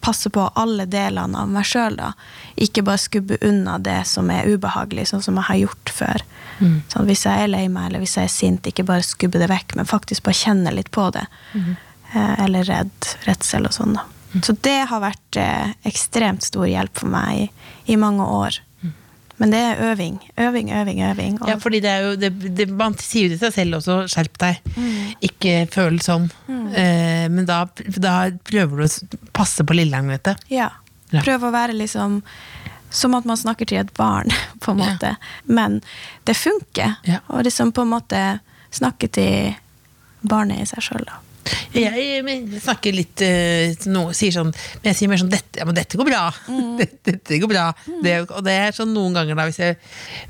[SPEAKER 4] passe på alle delene av meg sjøl, da. Ikke bare skubbe unna det som er ubehagelig, sånn som jeg har gjort før. Sånn, hvis jeg er lei meg, eller hvis jeg er sint, ikke bare skubbe det vekk, men faktisk bare kjenne litt på det. Mm. eller redd, redsel og sånn, da. Så det har vært eh, ekstremt stor hjelp for meg i, i mange år. Men det er øving. Øving, øving, øving. Og
[SPEAKER 3] Ja, fordi det er jo, det, det, Man sier jo til seg selv også 'skjerp deg', ikke føl sånn. Eh, men da, da prøver du å passe på Lille Agnete.
[SPEAKER 4] Ja.
[SPEAKER 3] Ja.
[SPEAKER 4] Prøv å være liksom som at man snakker til et barn, [laughs] på en
[SPEAKER 3] Ja.
[SPEAKER 4] måte. Men det funker.
[SPEAKER 3] Ja.
[SPEAKER 4] Og liksom på en måte snakke til barnet i seg sjøl, da.
[SPEAKER 3] Jeg men, snakker litt eh, nå, sier sånn, Men jeg sier mer sånn dette, ja, men 'Dette går bra'. [laughs] dette, dette går bra. Det, og det er sånn noen ganger, da, hvis, jeg,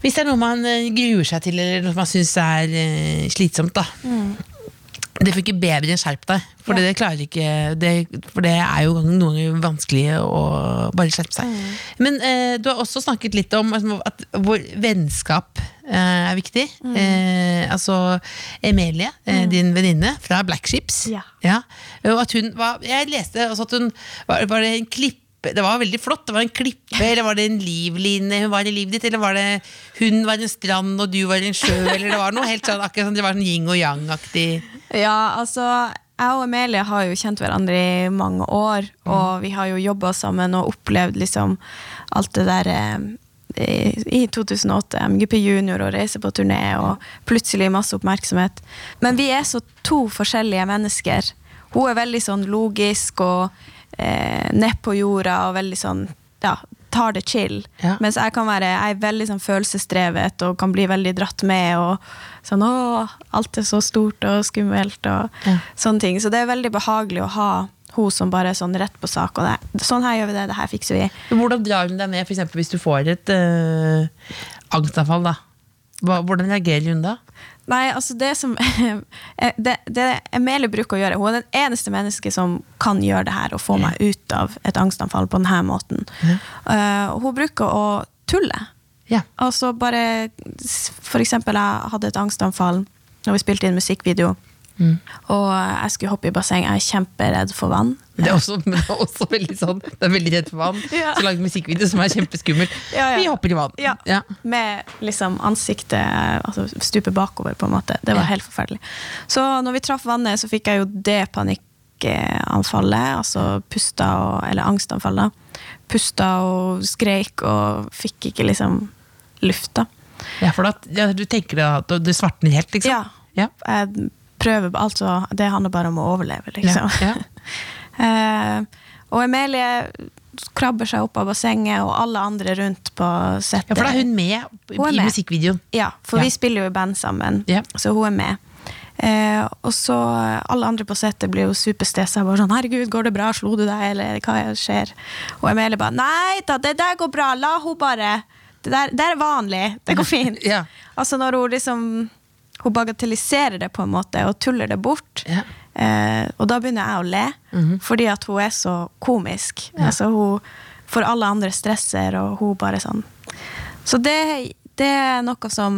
[SPEAKER 3] hvis det er noe man eh, gruer seg til, eller noe man syns er uh, slitsomt, da. Det funker bedre enn 'skjerp deg', for det klarer ikke det, For det er jo noen ganger vanskelig å bare skjerpe seg. Men eh, du har også snakket litt om altså, at vår vennskap eh, er viktig. Eh, altså Emilie, eh, din venninne fra Black Ships.
[SPEAKER 4] Ja.
[SPEAKER 3] Og at hun var, jeg leste også at hun var, var det en klippe det var veldig flott. Det var en klippe, eller var det en livline hun var i livet ditt? Eller var det hun var en strand og du var en sjø? Eller det var noe helt sånn, akkurat sånn, det var sånn yin og yang-aktig.
[SPEAKER 4] Ja, altså jeg og Emilie har jo kjent hverandre i mange år, og vi har jo jobba sammen og opplevd liksom alt det der eh, i i 2008, MGP Junior og reise på turné, og plutselig masse oppmerksomhet. Men vi er så to forskjellige mennesker. Hun er veldig sånn logisk og eh, ned på jorda og veldig sånn ja, tar det chill.
[SPEAKER 3] Ja.
[SPEAKER 4] Mens jeg kan være jeg er veldig sånn følelsesdrevet og kan bli veldig dratt med. og sånn, å, Alt er så stort og skummelt og
[SPEAKER 3] Ja.
[SPEAKER 4] sånne ting. Så det er veldig behagelig å ha, hun som bare er sånn rett på sak. Og det, sånn her gjør vi det, det her fikser vi.
[SPEAKER 3] Hvordan drar hun deg med, for hvis du får et øh, angstanfall? da? Hva, hvordan reagerer hun da?
[SPEAKER 4] Nei, altså det som [laughs] det, det Emilie bruker å gjøre Hun er den eneste mennesket som kan gjøre det her og få meg ut av et angstanfall på denne måten. Eh, hun bruker å tulle.
[SPEAKER 3] Ja.
[SPEAKER 4] Altså bare For eksempel, jeg hadde et angstanfall når vi spilte inn musikkvideo. Og jeg skulle hoppe i basseng. Jeg er kjemperedd for vann.
[SPEAKER 3] Det er også, men det er også veldig sånn Det er veldig redd for vann.
[SPEAKER 4] Ja.
[SPEAKER 3] Så langt musikkvideo som er kjempeskummelt.
[SPEAKER 4] Ja, ja.
[SPEAKER 3] Vi hopper i vann.
[SPEAKER 4] Ja. Med liksom ansiktet altså stupe bakover, på en måte. Det var helt forferdelig. Så når vi traff vannet, så fikk jeg jo det panikkanfallet. Altså pusta og Eller angstanfallet. Pusta og skreik og fikk ikke liksom lufta.
[SPEAKER 3] Ja, for da, du tenker da det svartner helt, liksom?
[SPEAKER 4] Ja.
[SPEAKER 3] Ja.
[SPEAKER 4] Jeg prøver Altså, det handler bare om å overleve, liksom.
[SPEAKER 3] Ja, [laughs]
[SPEAKER 4] Eh, og Emilie krabber seg opp av bassenget, og alle andre rundt på settet.
[SPEAKER 3] Ja, for da er hun med i,
[SPEAKER 4] Hun med.
[SPEAKER 3] musikkvideoen.
[SPEAKER 4] Ja, for
[SPEAKER 3] Ja.
[SPEAKER 4] vi spiller jo i band sammen,
[SPEAKER 3] Ja.
[SPEAKER 4] så hun er med. Eh, og så alle andre på settet blir jo superstressa. Sånn 'Herregud, går det bra? Slo du deg?' Eller hva skjer? Og Emilie bare 'Nei da, det der går bra. La hun bare Det der, det er vanlig. Det går [laughs] fint'.
[SPEAKER 3] Ja.
[SPEAKER 4] Altså når hun liksom Hun bagatelliserer det på en måte og tuller det bort.
[SPEAKER 3] Ja.
[SPEAKER 4] Eh, og da begynner jeg å le, fordi at hun er så komisk. Altså hun får alle andre stresser, og hun bare sånn Så det, det er noe som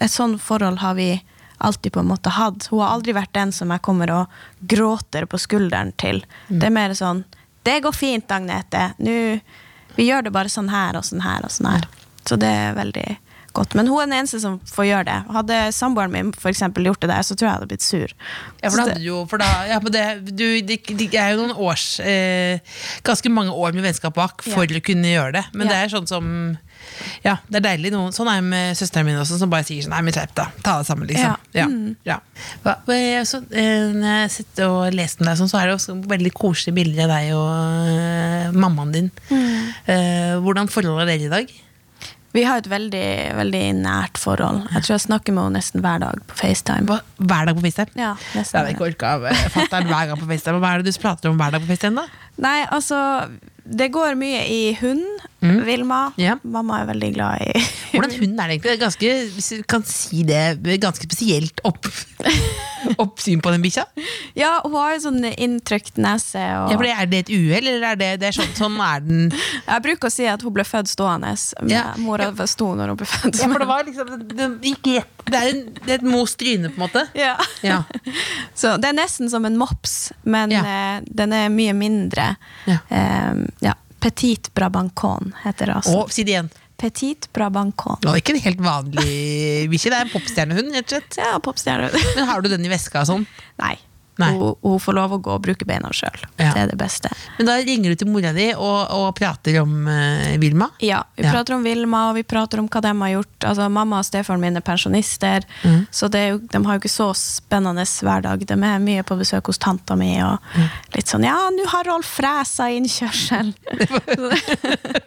[SPEAKER 4] Et sånn forhold har vi alltid på en måte hatt. Hun har aldri vært den som jeg kommer og gråter på skulderen til. Det er mer sånn 'Det går fint, Agnete. Nå, vi gjør det bare sånn her og sånn her og sånn her'. Så det er veldig godt. Men hun er den eneste som får gjøre det. Hadde samboeren min for eksempel gjort det der, så tror jeg jeg hadde blitt sur.
[SPEAKER 3] Ja, for
[SPEAKER 4] det-
[SPEAKER 3] jo for da, ja, det, du, det, det er jo noen års eh, Ganske mange år med vennskap bak for å kunne gjøre det. Men
[SPEAKER 4] Ja.
[SPEAKER 3] det er sånn som Ja, det er deilig. Noen, sånn er det med søsteren min også, som bare sier sånn Nei, men skjerp deg. Ta det sammen, liksom.
[SPEAKER 4] Ja.
[SPEAKER 3] Ja. ja. Hva- så, eh, når jeg sitter og leser den der, sånn, så er det også veldig koselige bilder av deg og uh, mammaen din. Eh, hvordan forholdet er dere i dag?
[SPEAKER 4] Vi har et veldig, veldig nært forhold. Jeg tror jeg snakker med henne nesten hver dag på FaceTime.
[SPEAKER 3] Hva, hver dag på FaceTime?
[SPEAKER 4] Ja,
[SPEAKER 3] Det
[SPEAKER 4] nesten
[SPEAKER 3] hadde jeg ikke orka av eh, fatter'n hver gang på FaceTime. Hva er det du prater om hver dag på FaceTime, da?
[SPEAKER 4] Nei, altså Det går mye i hund. Vilma.
[SPEAKER 3] Ja.
[SPEAKER 4] Mamma er veldig glad i [laughs]
[SPEAKER 3] Hvordan hund er det egentlig? Ganske, hvis du kan si det, ganske spesielt opp, [laughs] oppsyn på den bikkja?
[SPEAKER 4] Ja, hun har jo sånn inntrykt nese. Og
[SPEAKER 3] Ja, det- er det et uhell, eller er det, det er sånn, sånn er den? [laughs]
[SPEAKER 4] Jeg bruker å si at hun ble født stående.
[SPEAKER 3] Ja.
[SPEAKER 4] Mora sto når hun ble født.
[SPEAKER 3] Ja, for det var liksom Det, gikk det er, en, det er et most tryne, på en måte.
[SPEAKER 4] Ja.
[SPEAKER 3] Ja.
[SPEAKER 4] Så det er nesten som en mops, men
[SPEAKER 3] Ja.
[SPEAKER 4] eh, den er mye mindre.
[SPEAKER 3] Ja.
[SPEAKER 4] Eh, ja. Petit Brabancon heter det også.
[SPEAKER 3] Og si det igjen.
[SPEAKER 4] Petit Brabancon.
[SPEAKER 3] Det var ikke en helt vanlig bikkje, det er en popstjernehund, rett og slett.
[SPEAKER 4] Ja, popstjernehund.
[SPEAKER 3] Men har du den i veska og sånn?
[SPEAKER 4] Nei. Hun, hun får lov å gå og bruke beina sjøl.
[SPEAKER 3] Ja.
[SPEAKER 4] Det er det beste.
[SPEAKER 3] Men da ringer du til mora di og, og prater om uh, Vilma?
[SPEAKER 4] Ja, Vi
[SPEAKER 3] Ja.
[SPEAKER 4] prater om Vilma, og vi prater om hva de har gjort. Altså, mamma og stefaren min er pensjonister,
[SPEAKER 3] Mm.
[SPEAKER 4] så det jo, de har jo ikke så spennende hverdag. De er mye på besøk hos tanta mi, og
[SPEAKER 3] Mm.
[SPEAKER 4] litt sånn 'ja, nå har Rolf fresa innkjørsel'. [laughs]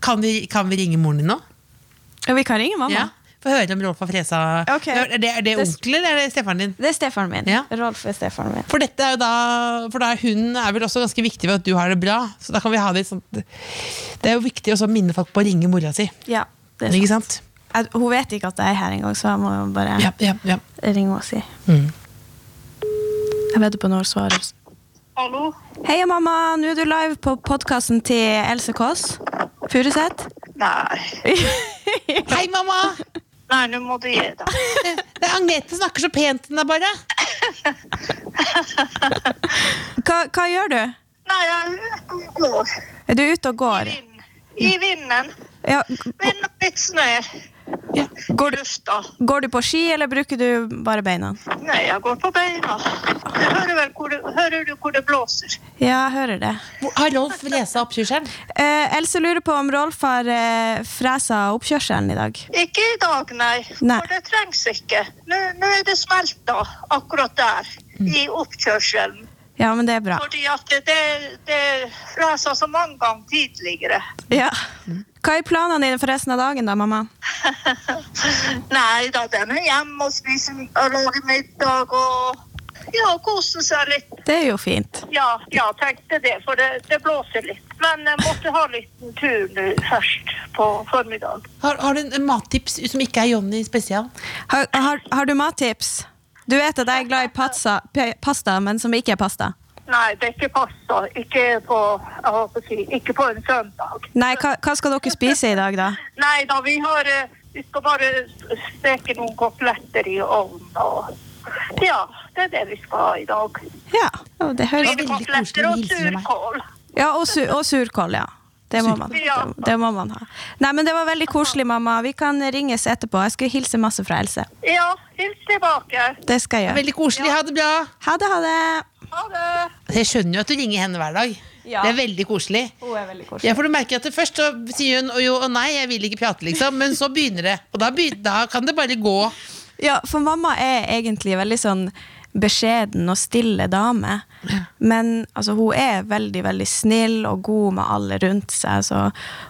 [SPEAKER 3] Kan vi, kan vi ringe moren din nå?
[SPEAKER 4] Ja, vi kan ringe mamma.
[SPEAKER 3] Ja. Få høre om Rolf har fresa.
[SPEAKER 4] Okay.
[SPEAKER 3] Er det, er det onkelen eller er det stefaren din?
[SPEAKER 4] Det er stefaren min.
[SPEAKER 3] Ja.
[SPEAKER 4] Rolf er stefaren min.
[SPEAKER 3] For dette er jo da For da hun er vel også ganske viktig for at du har det bra. Så da kan vi ha det sånt Det er jo viktig å minne folk på å ringe mora si.
[SPEAKER 4] Ja, det er
[SPEAKER 3] Ikke
[SPEAKER 4] sant.
[SPEAKER 3] sant?
[SPEAKER 4] Jeg, hun vet ikke at jeg er her engang, så jeg må jo bare
[SPEAKER 3] Ja, ja, ja.
[SPEAKER 4] ringe og si.
[SPEAKER 3] Mm.
[SPEAKER 4] Jeg vedder på når svarer.
[SPEAKER 5] Hallo?
[SPEAKER 4] Hei, mamma. Nå er du live på podkasten til Else Kåss Furuseth.
[SPEAKER 5] Nei. [laughs]
[SPEAKER 3] Hei, mamma!
[SPEAKER 5] Nei, nå må du gi deg.
[SPEAKER 3] Det er Agnete snakker så pent til deg, bare.
[SPEAKER 4] Hva, hva gjør du?
[SPEAKER 5] Nei, jeg er ute og går.
[SPEAKER 4] Er du ute og går?
[SPEAKER 5] Vind. I vinden.
[SPEAKER 4] Ja,
[SPEAKER 5] Vind og litt snø.
[SPEAKER 3] Ja.
[SPEAKER 4] går, du, går du på ski, eller bruker du bare beina?
[SPEAKER 5] Nei, jeg går på beina. Du hører vel hvor det, hører du hvor det blåser?
[SPEAKER 4] Ja, jeg hører det.
[SPEAKER 3] Har Rolf lesa oppkjørselen?
[SPEAKER 4] Eh, Else lurer på om Rolf har eh, fresa oppkjørselen i dag.
[SPEAKER 5] Ikke i dag, nei.
[SPEAKER 4] Nei.
[SPEAKER 5] For det trengs ikke. Nå, nå er det smelta akkurat der, i oppkjørselen.
[SPEAKER 4] Ja, men det er bra.
[SPEAKER 5] Fordi at det, det, det fresa så mange ganger tidligere.
[SPEAKER 4] Ja. Hva er planene dine for resten av dagen, da, mamma? [laughs]
[SPEAKER 5] Nei da, den er hjemme og spiser og lager middag og
[SPEAKER 6] Ja, kosen seg litt.
[SPEAKER 4] Det er jo fint.
[SPEAKER 6] Ja, ja tenkte det, for det, det blåser litt. Men jeg måtte ha en liten tur nå først på formiddag.
[SPEAKER 3] Har, har du en, mattips som ikke er Jonny spesial?
[SPEAKER 4] Har, har, har du mattips? Du vet at jeg er glad i pasta, pasta, men som ikke er pasta.
[SPEAKER 6] Nei, det er ikke pasta. Ikke på, jeg håper å si, ikke på en søndag.
[SPEAKER 4] Nei, hva, hva skal dere spise i dag, da?
[SPEAKER 6] Nei da, vi har eh, Vi skal bare steke noen koteletter i ovnen og Ja, det er det vi skal ha i dag.
[SPEAKER 4] Ja, og det høres
[SPEAKER 3] veldig koselig ut.
[SPEAKER 6] og surkål.
[SPEAKER 4] Ja, og, su og surkål, ja. Det må, man, det, det må man ha. Nei, men Det var veldig koselig, mamma. Vi kan ringes etterpå. Jeg skal hilse masse fra Else.
[SPEAKER 6] Ja, hils tilbake.
[SPEAKER 4] Det skal jeg gjøre.
[SPEAKER 3] Veldig koselig. Ha det bra.
[SPEAKER 4] Ha det, ha det.
[SPEAKER 6] Ha det.
[SPEAKER 3] Jeg skjønner jo at du ringer henne hver dag.
[SPEAKER 4] Ja.
[SPEAKER 3] Det er veldig koselig.
[SPEAKER 4] Hun er veldig koselig.
[SPEAKER 3] Ja, for du merker at det Først så sier hun jo og nei, jeg vil ikke prate, liksom. Men så begynner det. Og da, da kan det bare gå.
[SPEAKER 4] Ja, for mamma er egentlig veldig sånn beskjeden og stille dame. Men altså, hun er veldig, veldig snill og god med alle rundt seg. Så,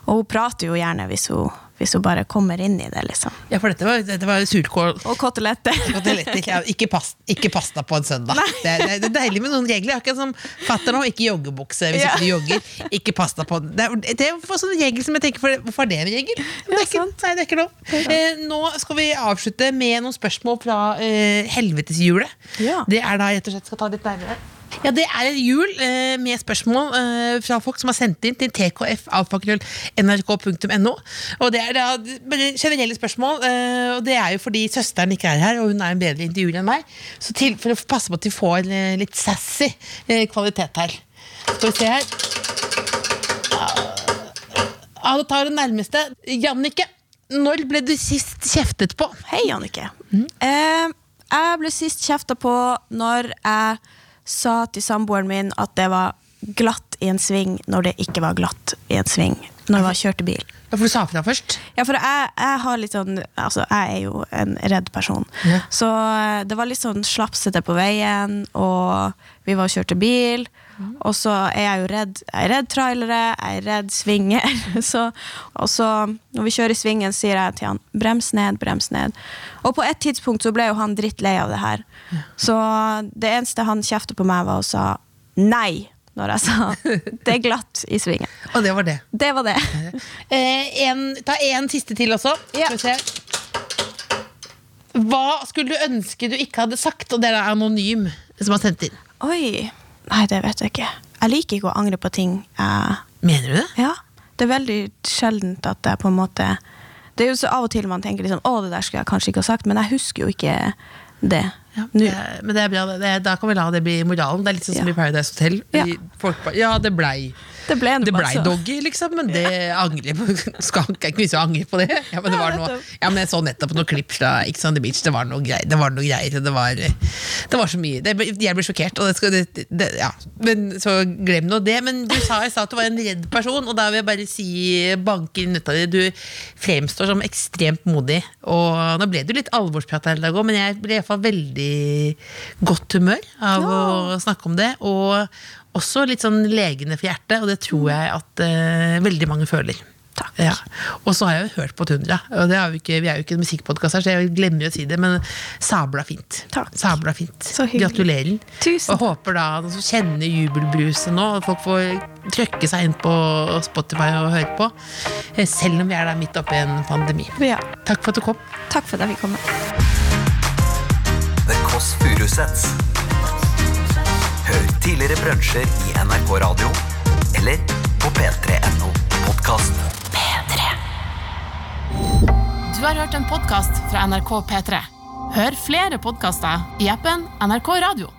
[SPEAKER 4] og hun prater jo gjerne hvis hun, hvis hun bare kommer inn i det, liksom.
[SPEAKER 3] Ja, for dette var, dette var surkål.
[SPEAKER 4] Og koteletter. [laughs]
[SPEAKER 3] Koteletter. Ja, ikke, past, ikke pasta på en søndag. Det er, det er deilig med noen regler. Akkurat som fatter'n nå, ikke joggebukse hvis
[SPEAKER 4] Ja.
[SPEAKER 3] ikke du jogger. Ikke pasta på Det er, det er sånn regel som jeg tenker for, Hvorfor er det en regel? Det er ikke, nei, det er ikke lov. Eh, nå skal vi avslutte med noen spørsmål fra eh, helveteshjulet.
[SPEAKER 4] Ja.
[SPEAKER 3] Det er da rett og slett skal ta litt nærmere. Ja, Det er et hjul eh, med spørsmål eh, fra folk som har sendt inn til tkf.nrk.no. Og Det er da generelle spørsmål, eh, og det er jo fordi søsteren ikke er her, og hun er en bedre intervjuer enn meg. Så til, for å passe på at de får eh, litt sassy eh, kvalitet her. Skal vi se her. Ja, da tar det nærmeste. Jannicke, når ble du sist kjeftet på?
[SPEAKER 4] Hei, Jannicke. Eh, jeg ble sist kjefta på når jeg sa til samboeren min at det var glatt i en sving når det ikke var glatt i en sving. Når jeg kjørte bil.
[SPEAKER 3] Ja, for du sa fra først.
[SPEAKER 4] Ja, for jeg, jeg sånn Altså, jeg er jo en redd person.
[SPEAKER 3] Ja.
[SPEAKER 4] Så eh, det var litt sånn slapsete på veien, og vi var og kjørte bil. Og så er jeg jo redd Jeg er redd trailere, jeg er redd svinger. [laughs] Så, og så, når vi kjører i svingen, sier jeg til han 'brems ned, brems ned'. Og på et tidspunkt så ble jo han drittlei av det her. Så det eneste han kjefta på meg, var og sa nei når jeg sa [laughs] 'det er glatt i svingen'.
[SPEAKER 3] Og det var det.
[SPEAKER 4] Det var det. [laughs]
[SPEAKER 3] Eh, en, ta en siste til også.
[SPEAKER 4] Ja.
[SPEAKER 3] Hva skulle du ønske du ikke hadde sagt? Og det er anonym som har sendt inn.
[SPEAKER 4] Oi, nei det vet jeg ikke. Jeg liker ikke å angre på ting. jeg-
[SPEAKER 3] Mener du det?
[SPEAKER 4] ja, det er veldig sjeldent at jeg på en måte Det er jo så av og til man tenker liksom, å det der skulle jeg kanskje ikke ha sagt, men jeg husker jo ikke det.
[SPEAKER 3] Ja, det, men det er bra. Det, da kan vi la det bli moralen. Det er litt sånn som i Paradise Hotel.
[SPEAKER 4] Ja.
[SPEAKER 3] Folk, bare, ja, det blei
[SPEAKER 4] Det ble
[SPEAKER 3] Det ble
[SPEAKER 4] altså.
[SPEAKER 3] doggy, liksom, men det angrer på. [laughs] Skal ikke vise å angre på det. Ja, men det var noe, ja, men jeg så nettopp noen klipp fra X on the Beach. Det var noe greier. Det var, noe greier det, var, det var så mye. Det, jeg ble sjokkert. Og det skal, det, det, ja. Men så glem nå det. Men du sa i stad at du var en redd person, og da vil jeg bare si banke i nøtta di. Du fremstår som ekstremt modig. Og nå ble jo litt alvorsprat her i dag òg, men jeg ble iallfall veldig godt humør av å snakke om det. Og også litt sånn legende for hjertet, og det tror jeg at uh, veldig mange føler.
[SPEAKER 4] Takk.
[SPEAKER 3] Ja. Og så har jeg jo hørt på Tundra, og det er jo ikke, vi er jo ikke en musikkpodkast her, så jeg glemmer jo å si det, men sabla fint.
[SPEAKER 4] Takk.
[SPEAKER 3] Sabla fint.
[SPEAKER 4] Så.
[SPEAKER 3] Gratulerer.
[SPEAKER 4] Tusen
[SPEAKER 3] Og håper da noen som kjenner jubelbruset nå, at folk får trøkke seg inn på Spotify og høre på, eh, selv om vi er der midt oppi en pandemi.
[SPEAKER 4] Ja,
[SPEAKER 3] Takk for at du kom.
[SPEAKER 4] takk for at jeg fikk komme.
[SPEAKER 2] The Kåss Furuseths. Tidligere brunsjer i NRK Radio eller på p3.no podkast.
[SPEAKER 1] Du har hørt en podkast fra NRK P3. Hør flere podkaster i appen NRK Radio.